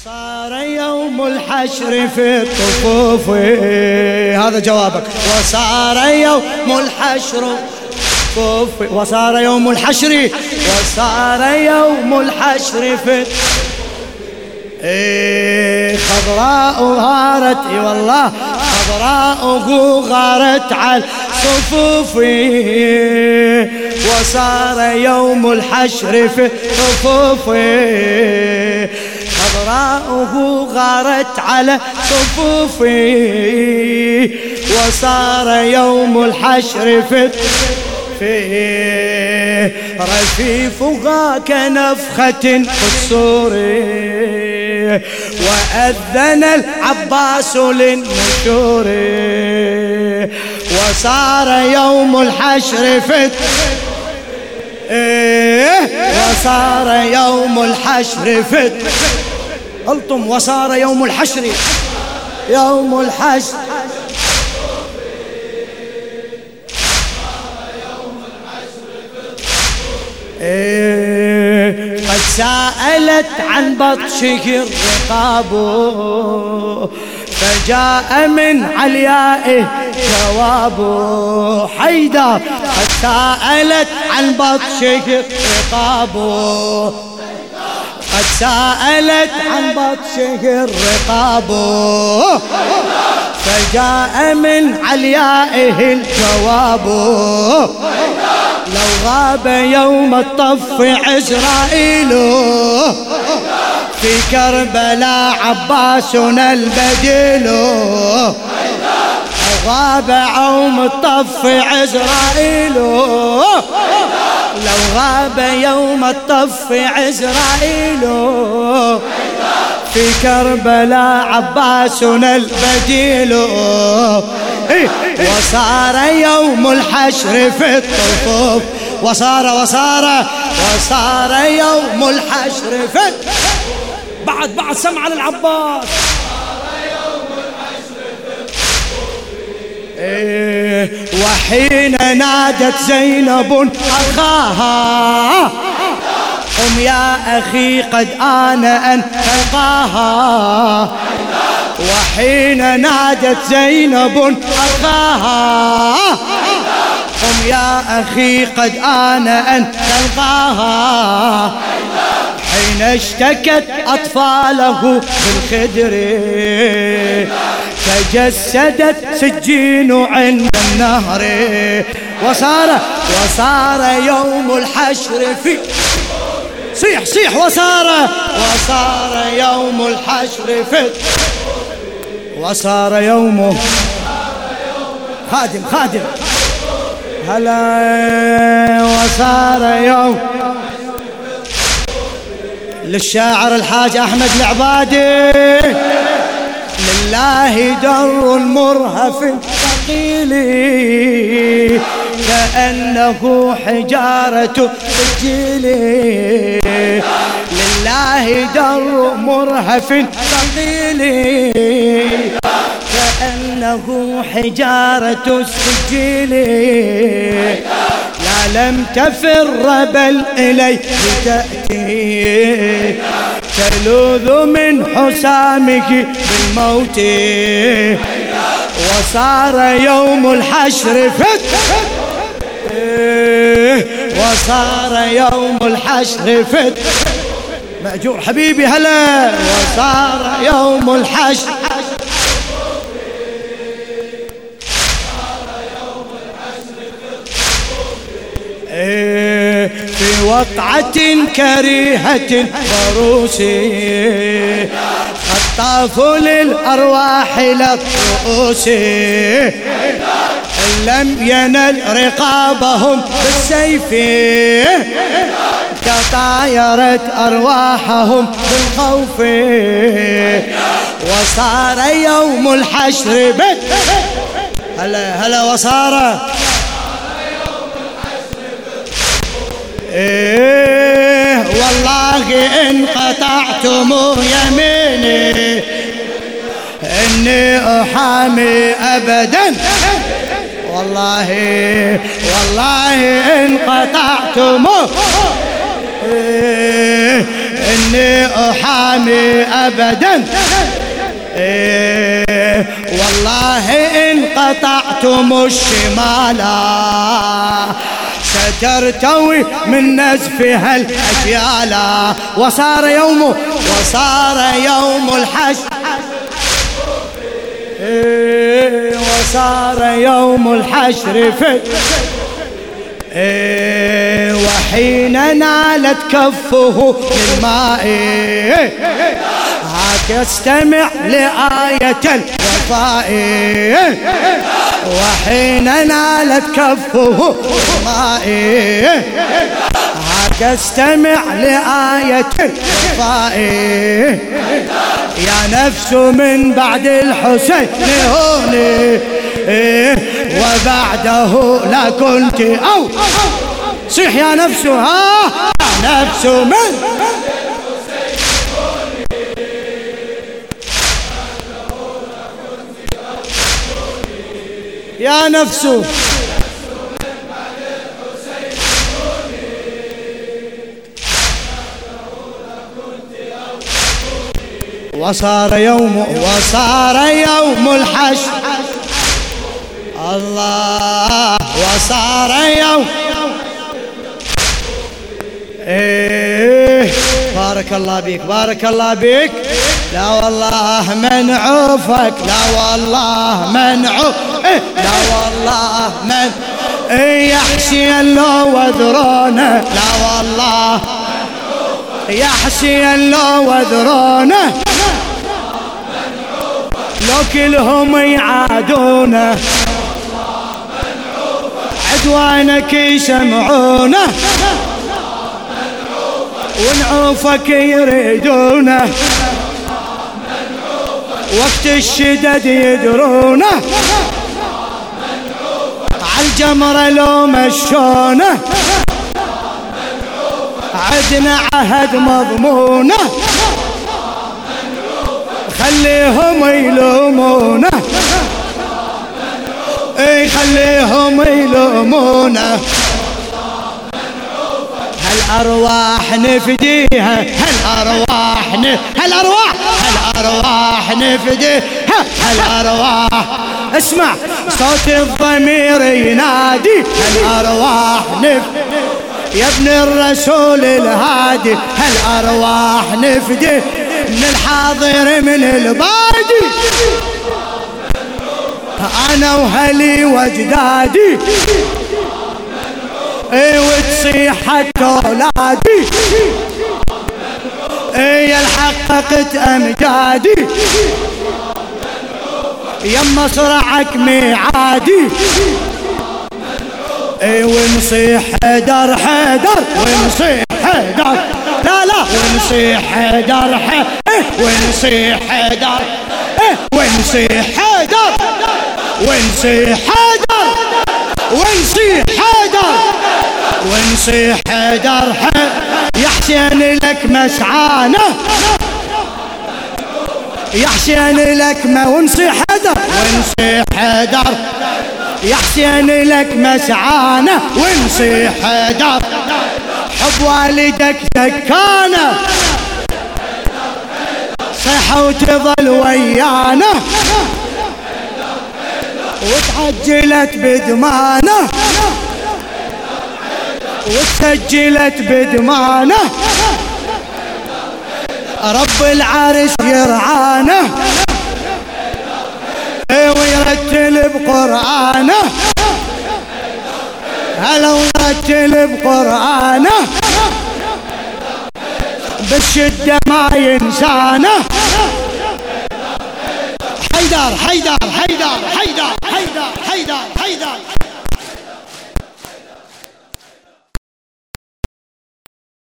وصار يوم الحشر في الطفوف. هذا جوابك. وصار يوم الحشر وصار يوم الحشر. وصار يوم الحشر في إيه خضراء غارت. إي والله خضراء غارت على صفوفي وصار يوم الحشر في صفوفي خضراء غارت على صفوفي وصار يوم الحشر في فيه رفيفها كنفخة قصور وأذن العباس للنشور وصار يوم الحشر في وصار يوم الحشر في الطم وصار يوم الحشر. يوم الحشر. إيه قد سألت عن بطشه الرقاب فجاء من عليائه جواب. حيدر قد سألت عن بطشه الرقاب. قد سألت عن بطشه الرقاب. فجاء من عليائه الجواب. لو غاب يوم الطف عزرائيل. في كربلاء عباسنا البديل. غاب يوم الطف عزرائيل. لو غاب يوم الطف عزرائيل. في كربلاء عباسنا البديل. وصار يوم الحشر في الطفوف. وصار وصار وصار يوم الحشر في بعد بعد سمع للعباس. إيه وحين نادت زينب أخاها قم يا أخي قد آن أن تلقاها وحين نادت زينب أخاها قم يا أخي قد آن أن تلقاها حين اشتكت أطفاله بالخدر تجسدت سجين عند النهر. وصار وصار يوم الحشر في صيح صيح وصار وصار يوم الحشر في وصار يومه خادم خادم. هلا وصار يوم للشاعر الحاج أحمد العبادي. لله در المرهف ثقيل كأنه حجارة سجيل لله در مرهف ثقيل كأنه حجارة السجيل لا لم تفر بل إليه تأتي تلوذ من حسامك بالموت وصار يوم الحشر فت. وصار يوم الحشر فت. مأجور حبيبي هلا. وصار يوم الحشر. في وقعة كريهة ضروسي. خطافوا للأرواح للرؤوس لم ينل رقابهم بالسيف. تطايرت أرواحهم بالخوف. وصار يوم الحشر بت هلا هلا وصار. إيه. والله إن قطعتم يميني إني أحامي أبدا. والله والله إن قطعتم. إني أحامي ابدا. إيه والله إن قطعتم الشمالا سترتوي من نزفها الأجيالا وصار يوم وصار يوم الحشر. إيه وصار يوم الحشر في إيه وحين نالت كفه للماء هاك استمع لآية الوفاء. وحين نالت كفه للماء هاك استمع لآية الوفاء. يا نفس من بعد الحسين هوني. وبعده لا كنت أو. صيح يا نفس ها؟ نفس من يا نفس وصار يوم وصار يوم الحشر. الله وصار يوم. إيه بارك الله بيك بارك الله بيك لا والله منعوفك لا والله منعوف إيه لا والله من إيه يا حسين لو وذرونه لا والله يا حسين لو وذرونه. لو كلهم يعادونه عدوانك يسمعونه ونعوفك يريدونه. وقت الشدد يدرونه. عالجمرة لو مشونه. عدنا عهد مضمونه. خليهم يلومونه. إي خليهم يلومونه. هالأرواح نفديها هالأرواح هالأرواح هالارواح نفديها هالأرواح. اسمع صوت الضمير ينادي. هالأرواح نفدي يا ابن الرسول الهادي. هالأرواح نفدي. من الحاضر من البادي. أنا وهلي واجدادي إي وتصيح حتى أولادي. اي حققت أمجادي. يما صرعك ميعادي. اي ونصيح حيدر حيدر. ونصيح حيدر. لا لا. ونصيح حيدر حيدر ونصيح حيدر. ونصيح حيدر. ونصيح حيدر. ونصيح ونصيح حيدر يا حسين لك مسعانة. يا حسين لك ما ونصيح حيدر ونصيح حيدر يا حسين لك مسعانة ونصيح حيدر حب والدك سكانه صح وتظل ويانا. وتعجلت بدمانة. وتسجلت بدمانه رب العرش يرعانه ويرتل بقرآنه. هلا ويرتل بقرآنه. بالشدة ما ينسانه حيدر حيدر حيدر حيدر حيدر حيدر حيدر.